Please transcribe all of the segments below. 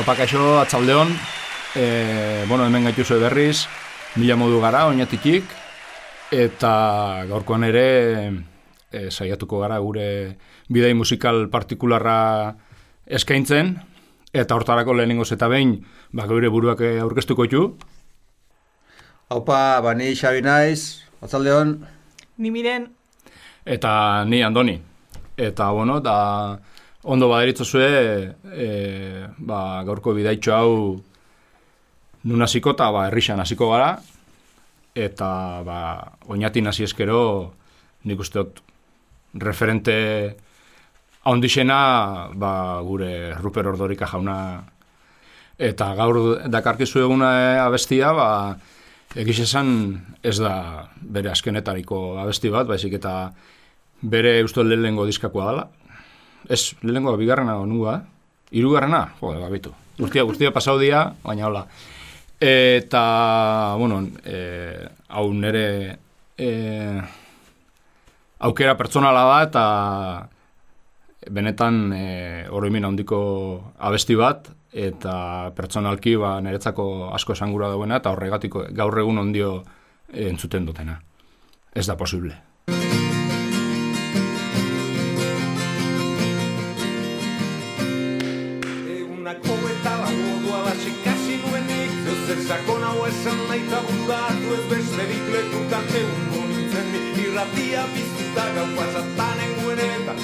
Opa, kaixo, atzaldeon, e, bueno, hemen gaituzu berriz, mila modu gara, oinatikik, eta gaurkoan ere e, saiatuko gara gure bidei musikal partikularra eskaintzen, eta hortarako lehenengo eta behin, ba, gure buruak aurkeztuko txu. Opa, bani Xabi naiz, atzaldeon. Ni miren. Eta ni andoni. Eta, bueno, da ondo baderitzo zue, e, ba, gaurko bidaitxo hau nun hasiko eta ba, errixan hasiko gara, eta ba, oinatin hasi eskero nik usteot referente haundixena ba, gure Ruper Ordorika jauna. Eta gaur dakarkizu eguna abestia ba, egiz esan ez da bere askenetariko abesti bat, baizik eta bere usto lehengo diskakoa dela, Ez, lehenengo bigarrena onua, irugarrena, jode, babitu. Guztia, guztia pasau dia, baina hola. Eta, bueno, e, hau nere e, aukera pertsonala da, eta benetan e, oroimin handiko abesti bat, eta pertsonalki ba, niretzako asko esangura dauena, eta horregatiko gaur egun ondio entzuten dutena. Ez da posible. Sakon hau esan nahi tabudatu ez besterik lekutan egun nintzen Irratia biztuta gau pasatan enguen eta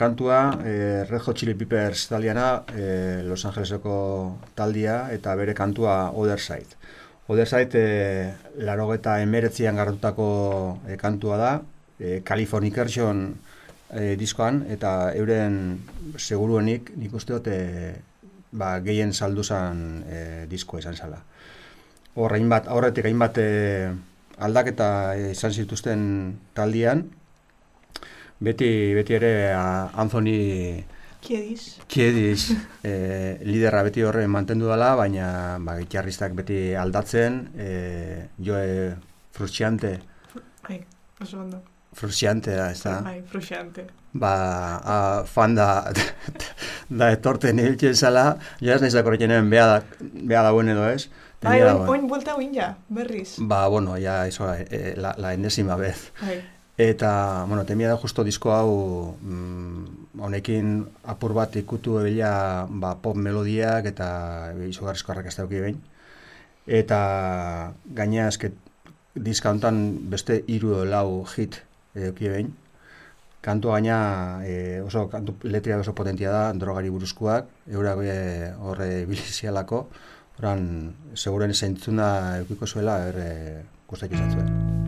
kantua, e, Red Hot Chili Peppers taliana, e, Los Angeleseko taldia, eta bere kantua Other Side. Other Side, e, laro eta emeretzian garratutako e, kantua da, e, Californication e, diskoan, eta euren seguruenik, nik uste dut, ba, gehien salduzan e, diskoa izan zala. Horretik hainbat e, aldaketa izan zituzten taldian, beti, beti ere Anthony Kiedis, Kiedis e, liderra beti horre mantendu dela, baina ba, gitarristak beti aldatzen, e, joe frustiante. Ai, oso ondo. Frustiante da, ez da? Ai, frustiante. Ba, a, fan da, da etorten hiltzen zala, ja ez nahizak horretxenen beha da, beha da edo ez. Bai, oin, oin buelta oin ja, berriz. Ba, bueno, ja, iso, e, la, la enésima bez. Ai. Eta, bueno, temia da justo disko hau mm, honekin apur bat ikutu ebila ba, pop melodiak eta izugarrizko arrakazta duki behin. Eta gainea eske diska hontan beste hiru lau hit eduki behin. Kantua gaina e, oso kantu letria oso potentia da, drogari buruzkoak, eurak horre bilizialako, oran seguren zeintzuna eukiko zuela, er, guztak izan zuen.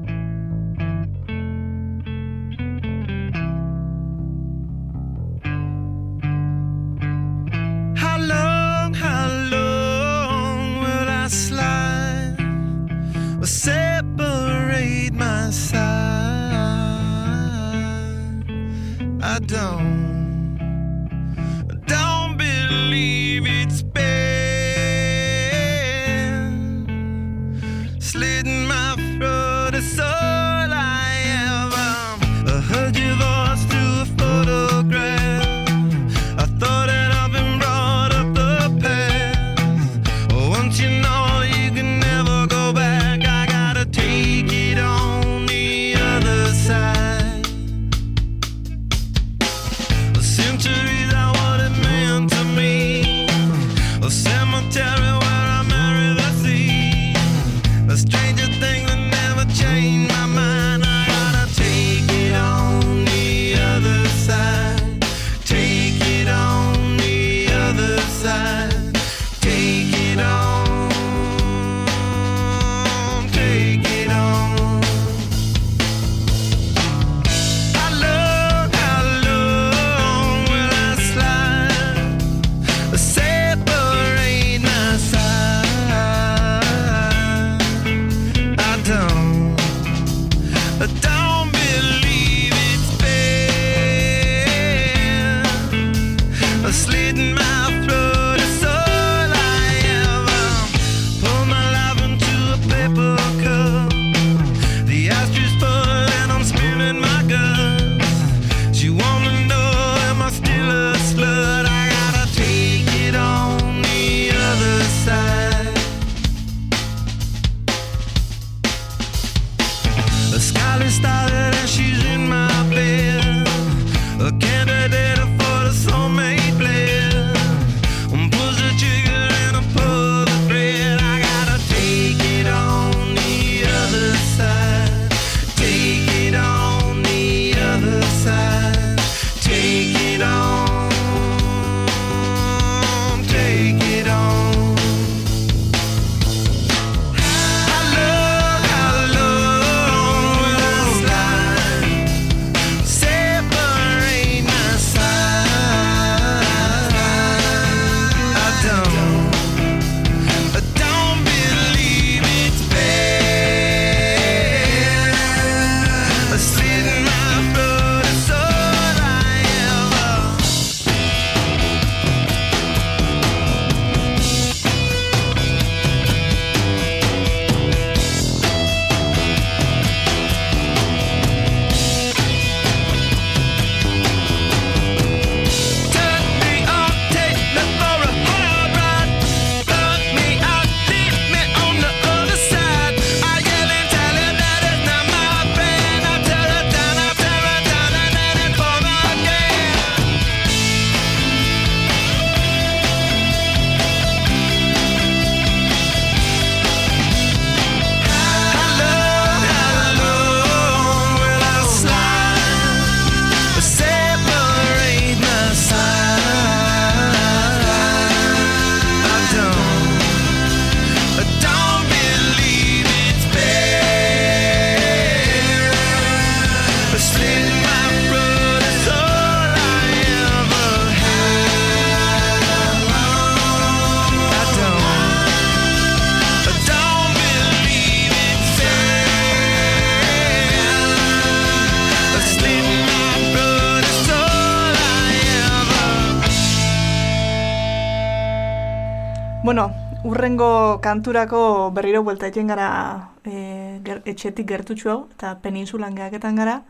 lehenengo kanturako berriro buelta egin gara e, ger, etxetik gertutxu hau, eta peninsulan gehaketan gara.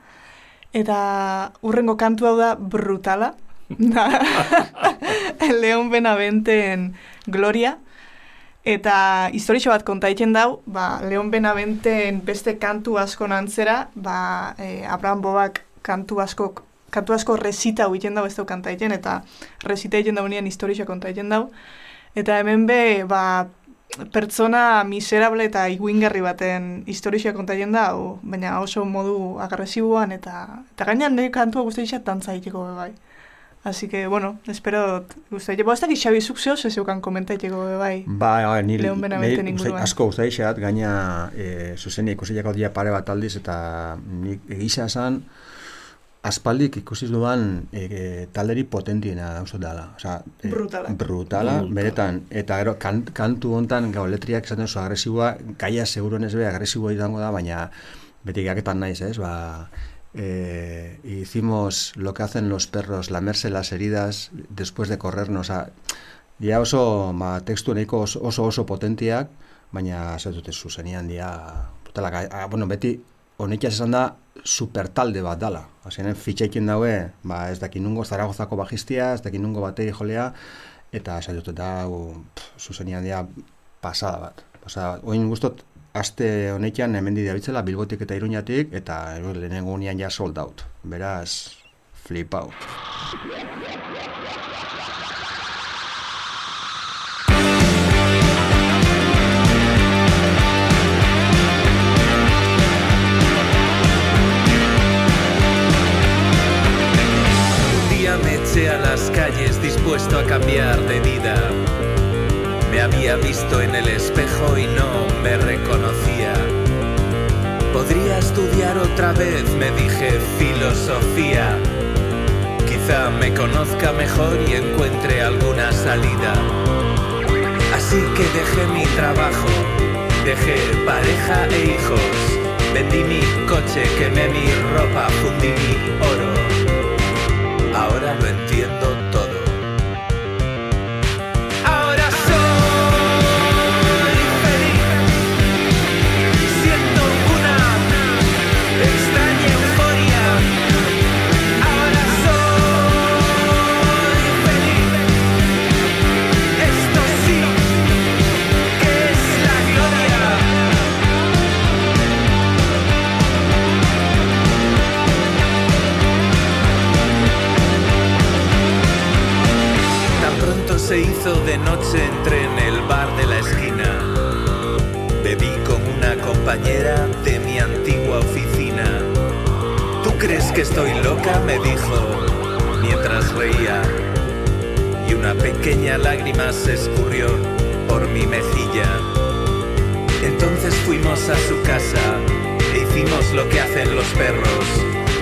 Eta urrengo kantu hau da brutala. Leon Benaventen Gloria. Eta historixo bat konta egiten dau, ba, Leon Benaventen beste kantu asko nantzera, ba, e, Abraham Bobak kantu asko kantu asko resita egiten dau ez dau kanta egiten, eta resita egiten daunean historixo konta egiten dau. Eta hemen be, ba, pertsona miserable eta iguingarri baten historia kontaien da, hau, baina oso modu agresiboan eta eta gainean nire kantua guztia dantza egiteko bai. Así que, bueno, espero guztia. Bo, ez dakit Xabi zuk zeo zeukan komentaiteko bai. Ba, nire, Leon Benaventen nire inguruan. asko guztai xeat, gaina e, zuzenia ikusiak dia pare bat aldiz, eta nik egisa esan, aspaldik ikusi duan e, talderi potentiena dauz dela. Osa, e, Brutala. Brutala, beretan. Eta gero, kan, kantu hontan, gau, letriak esaten oso agresiboa, gaia seguruenez be agresiboa izango da, baina beti gaketan naiz, ez? Ba, eh, hicimos lo que hacen los perros, lamerse las heridas después de corrernos. A, dia oso, ba, tekstu nahiko oso oso, oso potentiak, baina ez dute zuzenian dia, brutala, ga- a, bueno, beti honetiaz esan da super talde bat dala. Azenen fitxaikin daue, ba, ez daki nungo Zaragozako bajistia, ez daki nungo bateri jolea, eta ez dute da, zuzenian dia pasada bat. Pasada bat. Oin guztot, aste honetan hemen diabitzela Bilbotik eta Iruñatik, eta lehenengo unian ja sold out. Beraz, flipau. Un eché a las calles dispuesto a cambiar de vida. Me había visto en el espejo y no me reconocía. Podría estudiar otra vez, me dije, filosofía. Quizá me conozca mejor y encuentre alguna salida. Así que dejé mi trabajo, dejé pareja e hijos. Vendí mi coche, quemé mi ropa, fundí mi oro. Ahora lo entiendo de noche, entré en el bar de la esquina. Bebí con una compañera de mi antigua oficina. ¿Tú crees que estoy loca? me dijo mientras reía. Y una pequeña lágrima se escurrió por mi mejilla. Entonces fuimos a su casa e hicimos lo que hacen los perros,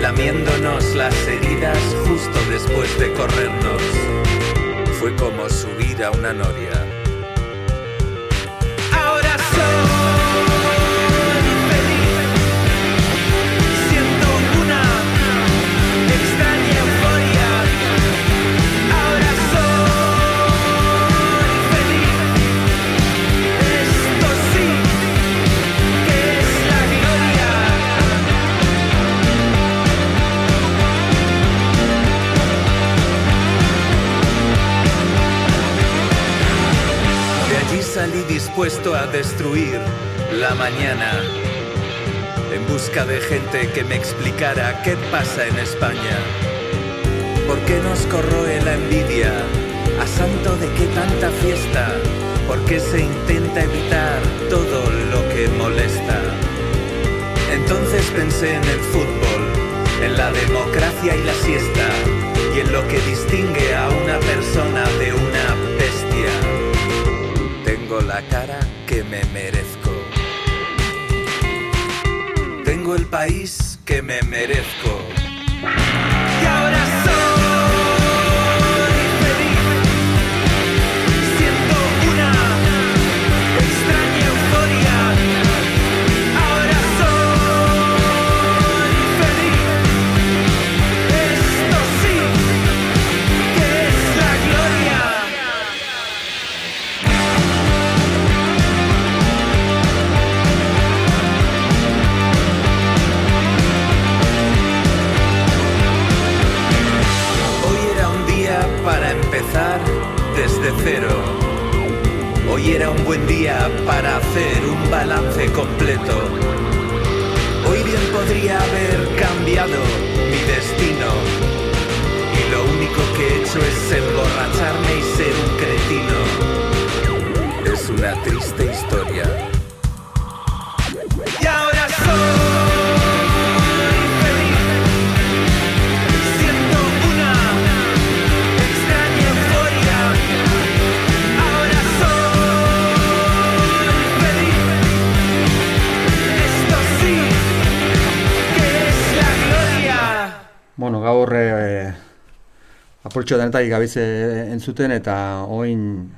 lamiéndonos las heridas justo después de corrernos. Fue como subir a una noria. En busca de gente que me explicara qué pasa en España. ¿Por qué nos corroe la envidia? ¿A santo de qué tanta fiesta? ¿Por qué se intenta evitar todo lo que molesta? Entonces pensé en el fútbol, en la democracia y la siesta, y en lo que distingue a una persona de una bestia. Tengo la cara que me merezco. El país que me merezco. Hoy era un buen día para hacer un balance completo. Hoy bien podría haber cambiado mi destino. Y lo único que he hecho es emborracharme y ser un cretino. Es una triste Gaur e, apurtxo denetarik gabize entzuten eta oin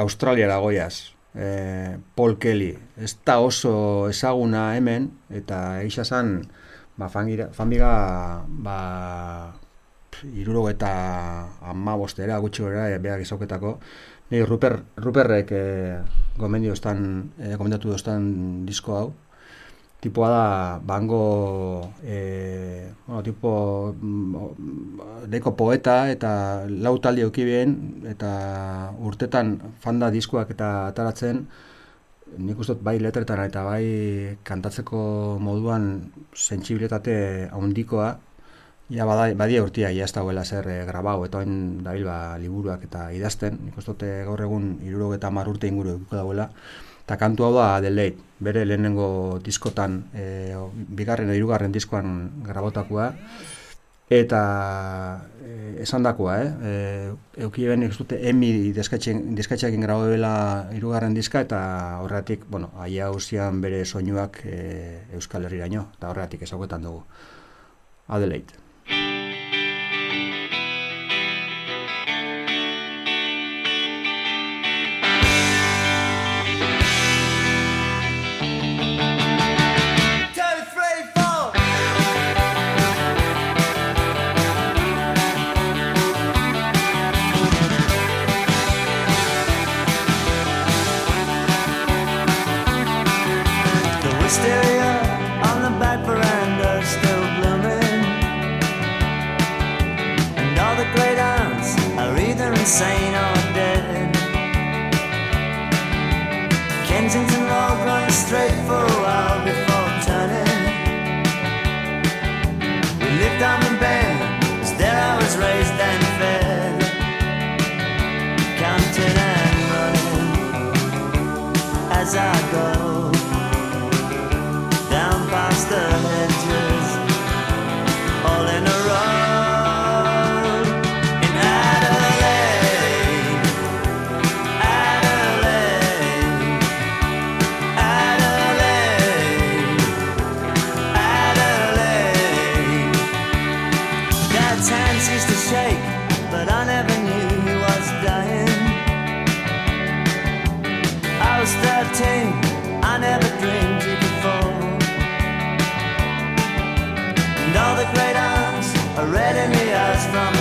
Australiara goiaz. E, Paul Kelly. Ez da oso ezaguna hemen eta eixa zan ba, fangira, fanbiga ba, iruro eta ama bostera gutxi gara e, behar izauketako. Ni Ruper, Ruperrek e, gomendio estan, e, gomendatu dostan disko hau tipoa da bango e, bueno, tipo mm, deko poeta eta lau talde eukibien eta urtetan fanda diskuak eta ataratzen nik uste dut bai letretan eta bai kantatzeko moduan sentsibilitate handikoa ja bada, badia urtia ja ez dagoela zer e, grabau eta oin dabil ba, liburuak eta idazten. Nik uste dut e, gaur egun iruro eta urte inguru dagoela Eta kantu hau da The Late, bere lehenengo diskotan, e, bigarren edo hirugarren diskoan grabotakoa. Eta e, esan dakoa, eh? E, euki eben dute emi diskatxeakin grabo dela irugarren diska, eta horretik, bueno, aia hausian bere soinuak e, Euskal Herriraino, eta horretik ezaguetan dugu. Adelaide. and all the great arms are red in the eyes from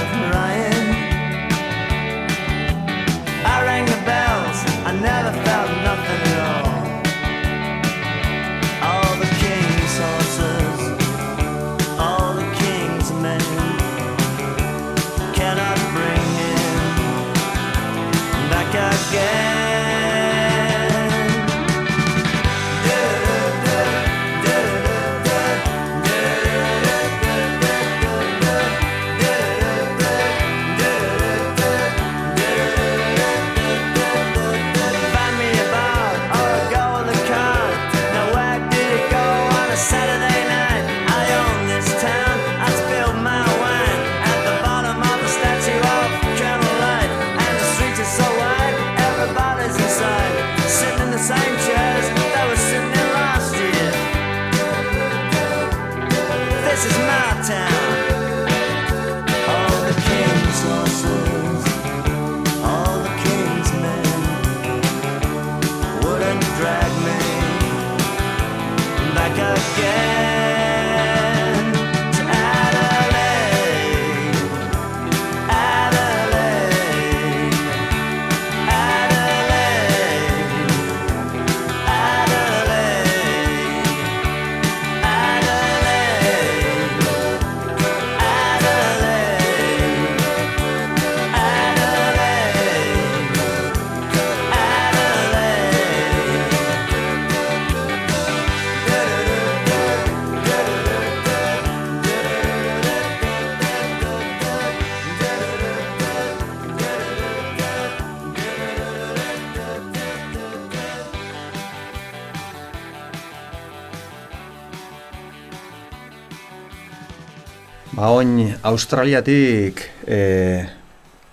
oin Australiatik e,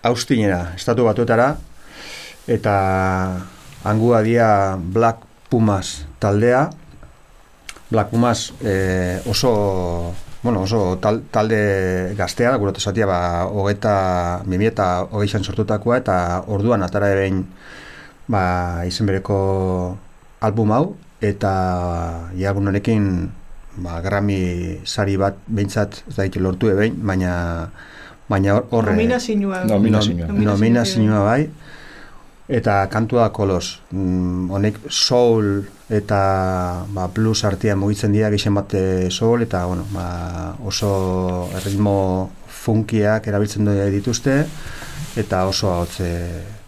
Austinera, estatu batuetara, eta angua dia Black Pumas taldea. Black Pumas e, oso, bueno, oso tal, talde gaztea gure esatia, ba, hogeta, mimi eta hogeixan sortutakoa, eta orduan atara behin ba, izen bereko album hau, eta ja, honekin ba, Grammy sari bat behintzat, ez da lortu ebein, baina baina hor- horre... Nominazioa. Nominazioa. No- Nominazioa bai. Eta kantua kolos. Mm, honek soul eta ba, blues artean mugitzen dira gixen bat eh, soul eta bueno, ba, oso ritmo funkiak erabiltzen dituzte eta oso hotze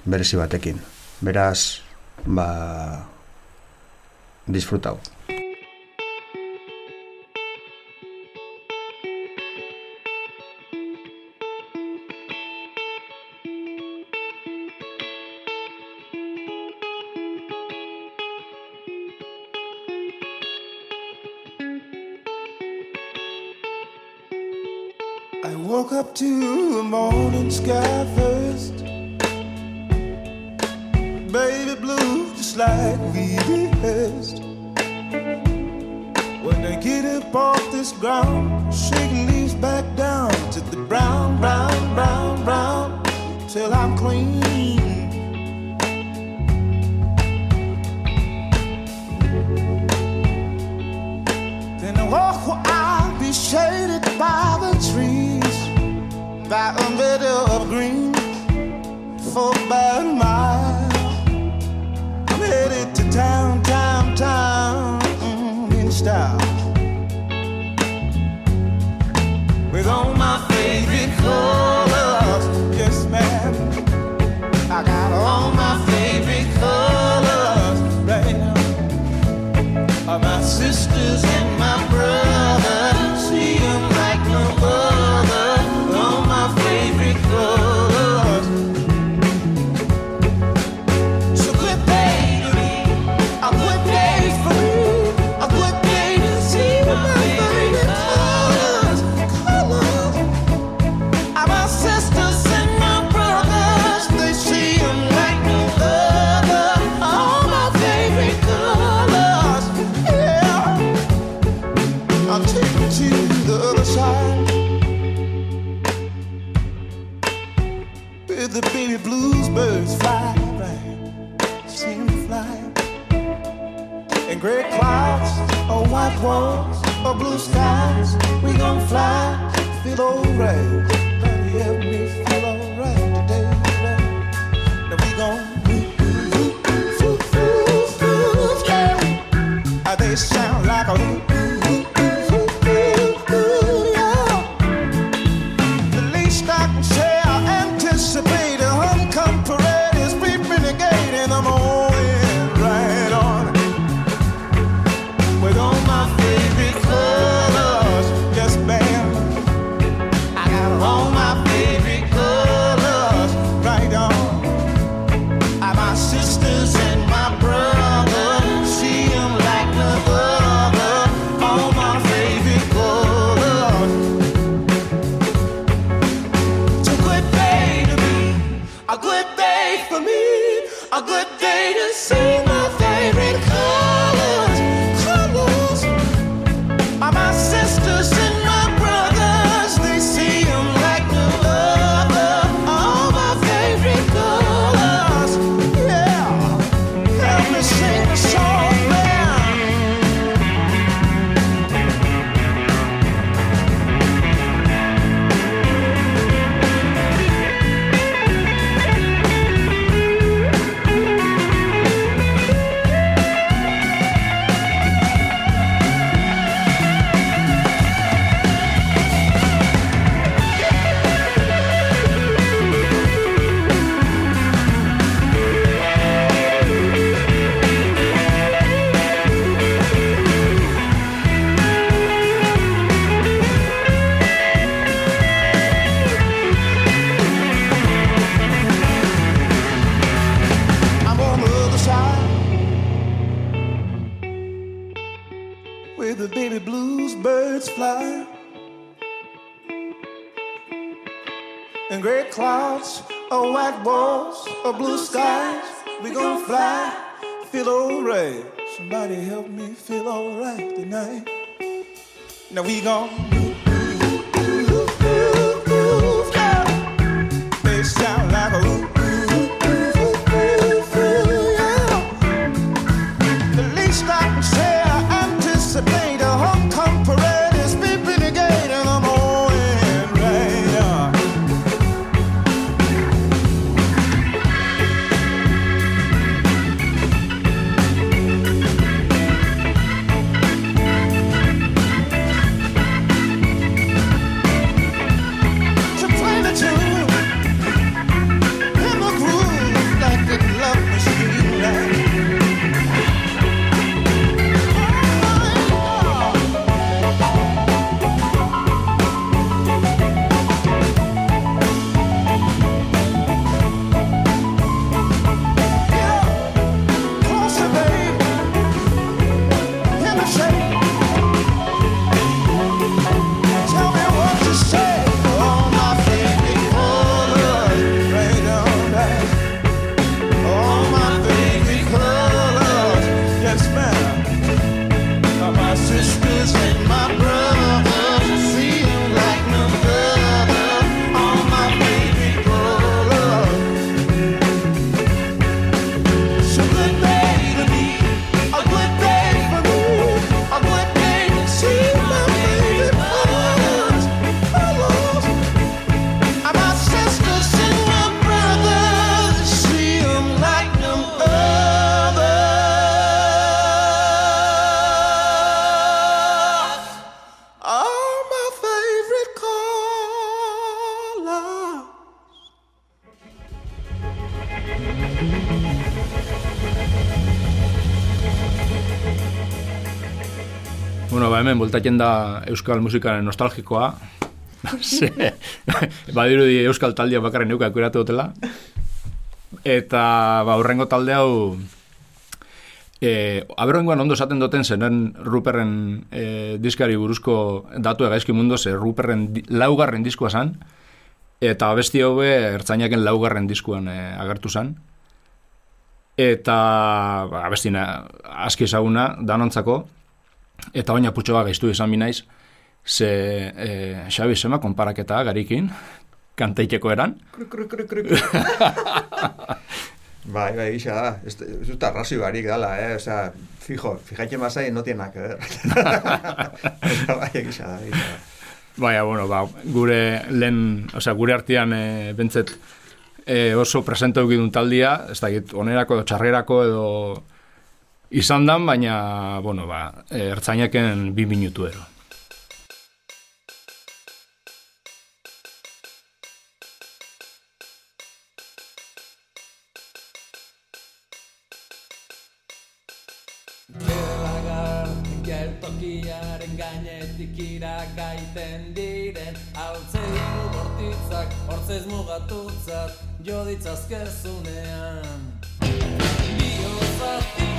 berezi batekin. Beraz, ba, disfrutau. Woke up to the morning sky first. Baby blue, just like we rehearsed. When I get up off this ground, shaking leaves back down to the brown, brown, brown, brown, till I'm clean. Then I walk where I'll be shaded by the trees, by a meadow of green, for about a mile. I'm headed to town, town, town, mm, in style. With all clouds, or white walls, or blue skies. We gon' fly, feel alright. Daddy, help me feel alright today. Now we gon' yeah. They sound like a we gonna do? Hemen voltatzen da euskal musikaren nostalgikoa. Ze, badirudi euskal taldea bakarren eukak kuratu dutela. Eta, ba, urrengo talde hau, E, aberrengoan ondo esaten duten zenen Ruperren e, diskari buruzko datu egaizki mundu ze Ruperren di, laugarren diskua zan eta abesti hobe ertzainaken laugarren diskuan e, agertu zan eta ba, abestina aski ezaguna danontzako eta baina putxo bat gaiztu izan binaiz ze e, Xabi Sema konparaketa garikin kanteiteko eran Bai, bai, gisa da. Ez dut arrazio barik dala, eh? O sea, fijo, fijaite masai no tiene nada que ver. bai, gisa da, gisa da. Baina, bueno, ba, gure lehen, osea, gure artean e, bentzet e, oso presente dukidun taldia, ez dakit, onerako edo txarrerako edo izan dan, baina, bueno, ba, ertzainaken bi minutu ero. Geltokiaren gainetik iragaiten diren Altzeimu bortitzak, hortzez mugatutzat, jo ditzazkezunean Biozatik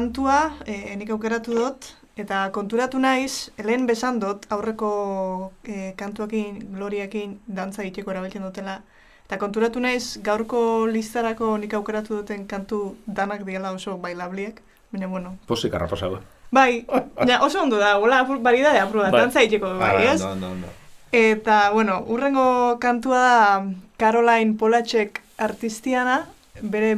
kantua, e, nik aukeratu dut, Eta konturatu naiz, lehen besan dut, aurreko e, kantuakin, gloriakin, dantza egiteko erabiltzen dutela. Eta konturatu naiz, gaurko listarako nik aukeratu duten kantu danak diela oso bailabliek. Baina, bueno, Posik arrapasau. bai, ja, oso ondo da, hola, baridade aprueba, Bai. dantza egiteko, bai, ez? ondo, ondo. Eta, bueno, urrengo kantua da Caroline Polacek artistiana, bere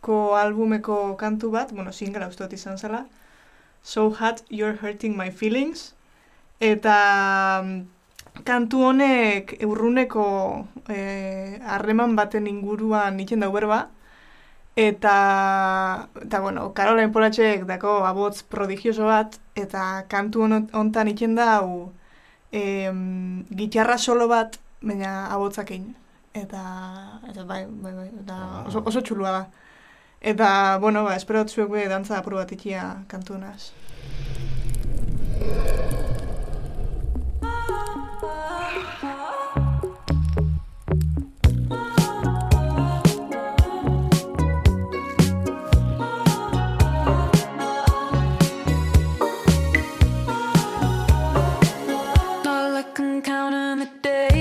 2019ko albumeko kantu bat, bueno, singela uste dut izan zela, So Hot You're Hurting My Feelings, eta mm, kantu honek urruneko eh, harreman baten inguruan itzen dau berba, eta, eta bueno, Caroline Polacek dako abotz prodigioso bat, eta kantu hontan itzen dau, em, gitarra solo bat, baina abotzakin. Eta, eta bai, bai, bai, eta oso, oso txulua da. Eta, bueno, ba, espero zuek be dantza apur bat ikia kantu honaz. Not like I'm counting the days,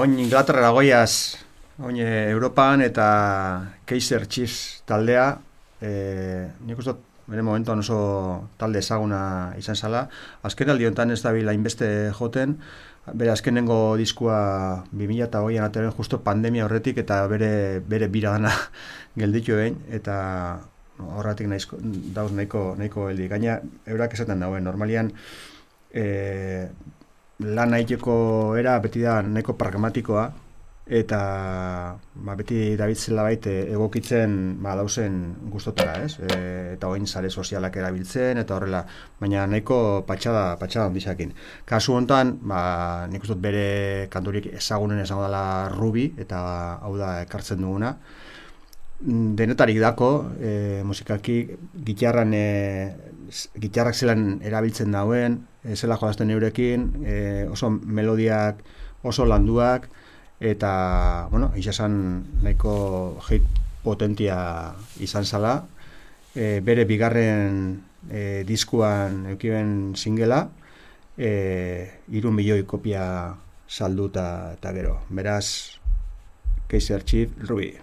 oin Inglaterra goiaz, oin eh, Europan eta Kaiser Chiefs taldea, e, nik uste bere momentuan oso talde ezaguna izan zala. Azken aldi honetan ez dabil hainbeste joten, bere azkenengo diskua 2008an ateren justo pandemia horretik eta bere, bere bira dana gelditu egin, eta horretik nahizko, dauz nahiko, nahiko heldi. Gaina, eurak esaten dauen, normalian, e, lan egiteko era beti da nahiko pragmatikoa eta ba, beti dabitzela baite egokitzen ba, dauzen gustotara, ez? E, eta oin sare sozialak erabiltzen eta horrela, baina nahiko patxada, patxada ondizakin. Kasu hontan, ba, nik uste bere kanturik ezagunen esango dela Ruby, eta hau da ekartzen duguna. mm, denetarik dako, e, musikalki gitarran, e, gitarrak zelan erabiltzen dauen, e, zela jolazten eurekin, e, oso melodiak oso landuak, eta, bueno, esan nahiko hit potentia izan zala, e, bere bigarren e, diskuan eukiben singela, e, iru milioi kopia salduta eta gero. Beraz, Kaiser Chief, Ruby.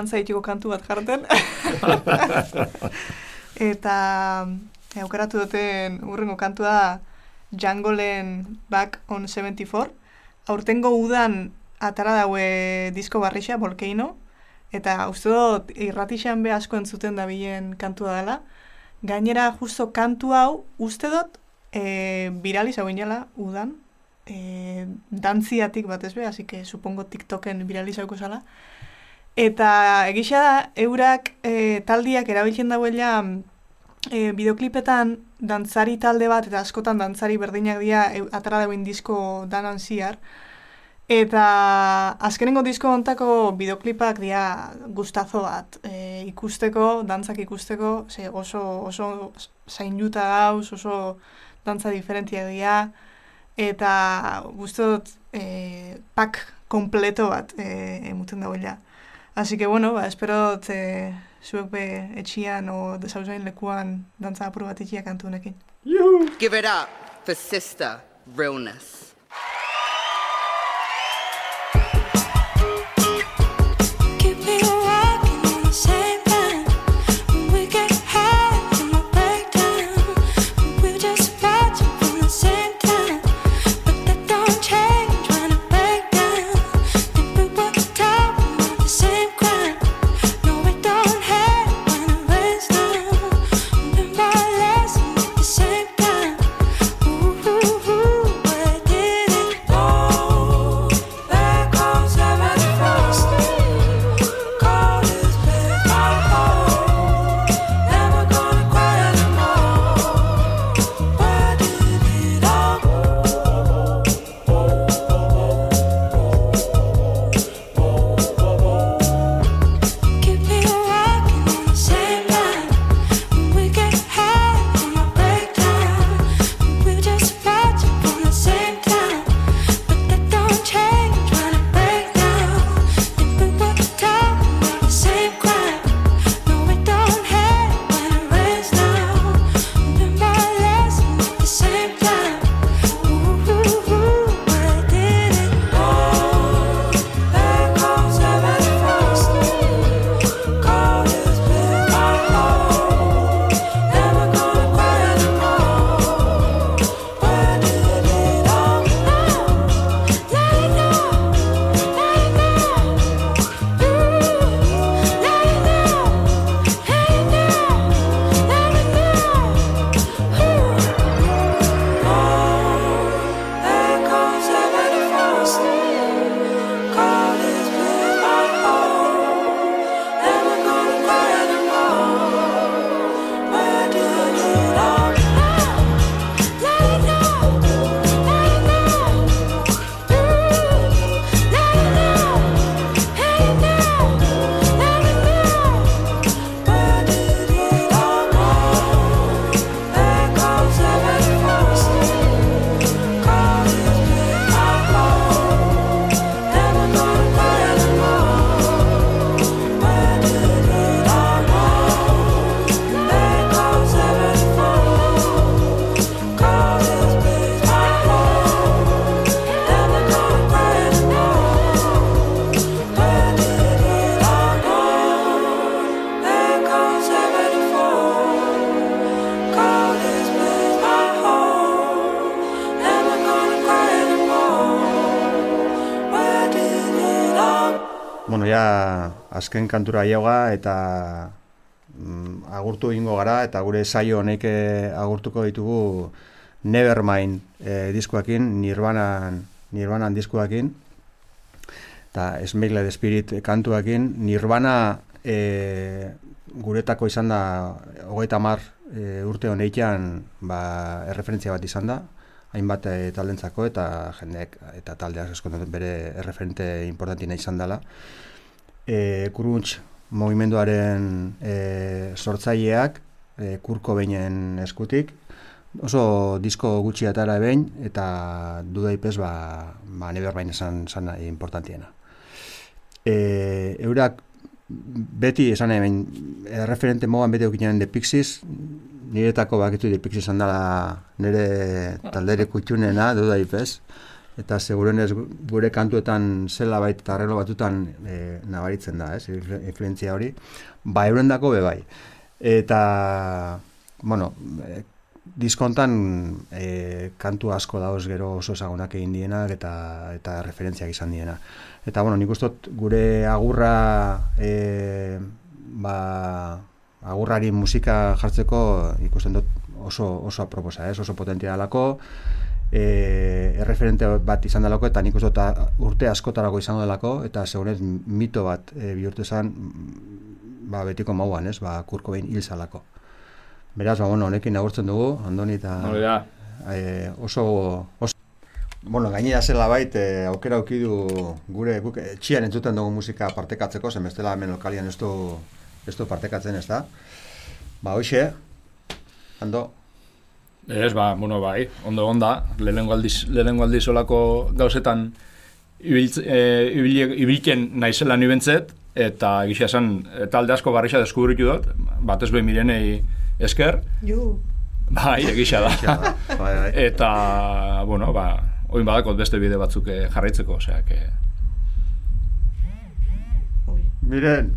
Dantza itiko kantu bat jarten. Eta e, aukeratu duten urrengo kantua da Jungle-en Back on 74. Aurtengo udan atara daue disko barrixa, Volcano, eta uste dut irratixan be asko entzuten dabilen kantua dela. Gainera, justo kantu hau, uste dut, e, viraliz hau inela, udan, e, dantziatik batez be, así que supongo TikToken viralizauko zala. Eta egisa da, eurak e, taldiak erabiltzen dauela e, bideoklipetan dantzari talde bat, eta askotan dantzari berdinak dira e, atara dauen disko danan ziar. Eta azkenengo disko hontako bideoklipak dira gustazo bat. E, ikusteko, dantzak ikusteko, ze oso, oso zainduta dauz, oso dantza diferentia dira eta gustu dut e, pak kompleto bat e, emuten dauela. Así que, bueno, ba, espero dut, eh, zuek be etxian o desauzain lekuan dantza apur bat itxia kantu honekin. Give it up for sister realness. Azken kantura ioga eta mm, agurtu egingo gara eta gure saio honek eh, agurtuko ditugu Nevermind eh, diskoekin, Nirvanan, Nirvanan diskoekin eta Smile the Spirit kantuekin. Nirvana eh, guretako izan da hogeita mar e, urte honetan ba, erreferentzia bat izan da hainbat e, taldentzako eta jendeek eta taldeak eskontatzen bere erreferente importantina izan dela. E, Kurunts mugimenduaren e, sortzaileak e, kurko beinen eskutik. Oso disko gutxi atara behin eta duda ipez ba, ba Nevermind esan, esan importantiena. E, eurak beti esan hemen referente mogan beti eukinen The Pixies. Niretako bakitu The Pixies handala nire taldere kutxunena duda ipez eta segurenez gure kantuetan zela bait eta arreglo batutan e, nabaritzen da, ez, influ- influentzia hori ba eurendako be bai eta bueno e, diskontan e, kantu asko dauz gero oso ezagunak egin dienak eta eta referentziak izan diena. Eta bueno, nik uste dut gure agurra e, ba, agurrari musika jartzeko ikusten dut oso oso aproposa, ez? oso potentia dalako, e, erreferente bat izan delako eta nik uste urte askotarako izango delako eta segurenez mito bat e, bihurtu zen mm, ba, betiko mauan, ez? Ba, kurko behin hil zalako. Beraz, ba, bueno, honekin agurtzen dugu, Andoni eta e, oso, oso Bueno, gainera zela bait, e, aukera aukidu gure guk etxian entzuten dugu musika partekatzeko, zen bestela hemen lokalian ez du, ez du partekatzen ez da. Ba, hoxe, ando, Ez, ba, bueno, bai, ondo onda, lehenengo aldiz, lehenengo aldiz olako gauzetan ibiltz, e, ibili, ibilken naizela ni bentzet, eta gisa esan, e, talde asko barrixa deskubritu dut, batez behin mirenei esker, Ju. bai, egisa da. Bai, bai. eta, bueno, ba, oin badakot beste bide batzuk eh, jarraitzeko, osea, que... Miren,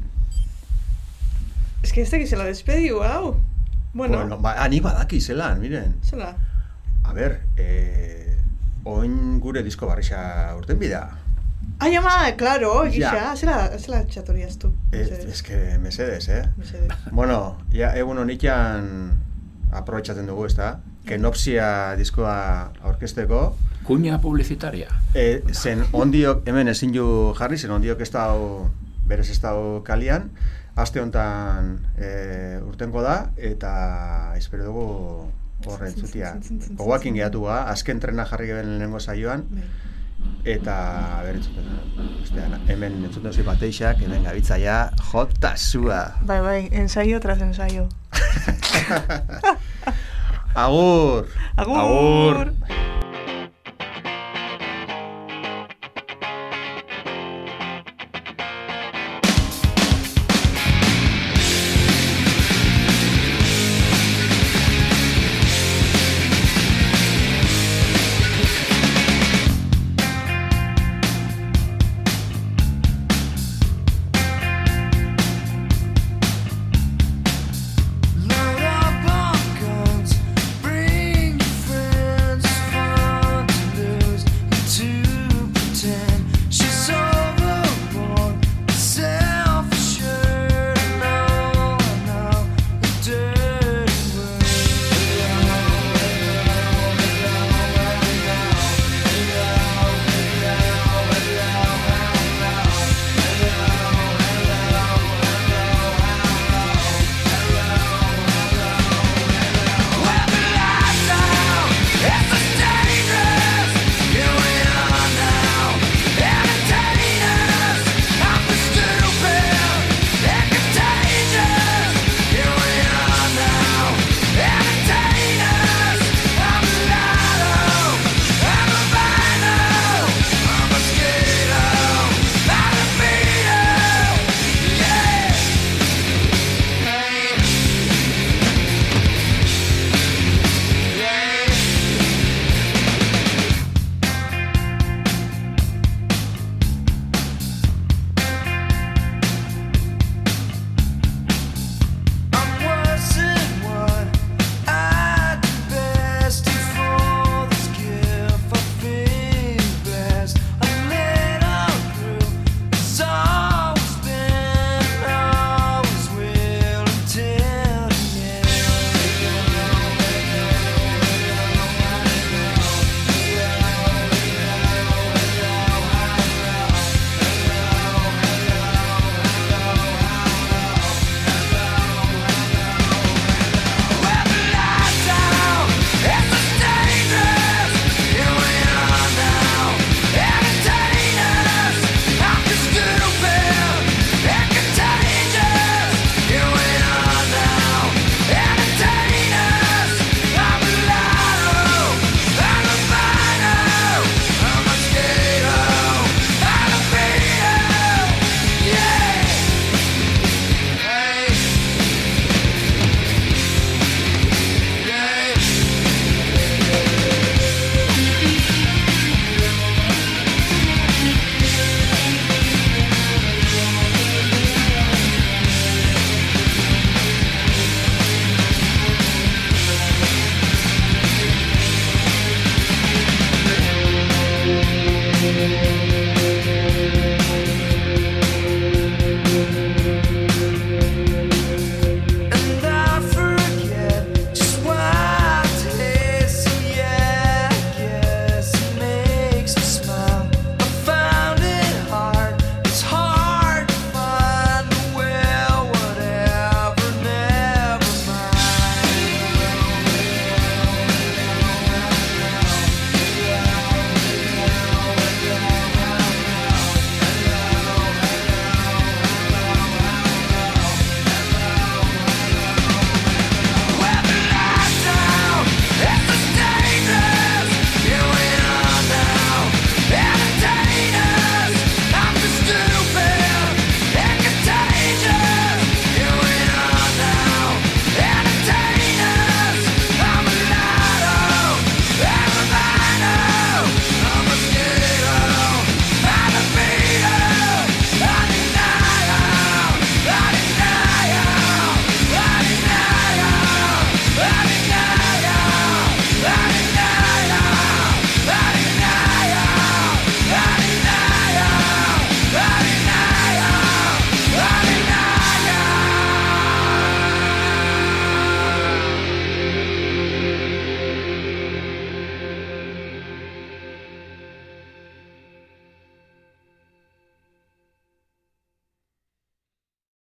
Ez que ez dakizela despediu, hau. Bueno, bueno, ba, ani badaki zelan, miren. zela. A ber, eh, oin gure disko barrixa urten bida. Ai, ama, claro, gisa, Ja. zela, zela txatoriaz tu. Ez, ez que mesedes, eh? Mesedez. Bueno, ja, egun honitian aprobetxatzen dugu, ez da? Kenopsia diskoa aurkezteko. Kuña publicitaria. E, zen ondiok, hemen ezin ju jarri, zen ondiok ez dau, berez ez dau kalian. Aste honetan e, urtengo da, eta espero dugu horre entzutia. Goguakin gehatu ga, azken trena jarri geben lehenengo saioan, Bai. eta ber entzuten Bestean, hemen entzuten duzu bateixak, hemen gabitzaia, jota zua. Bai, bai, ensaio tras ensaio. Agur! Agur! Agur!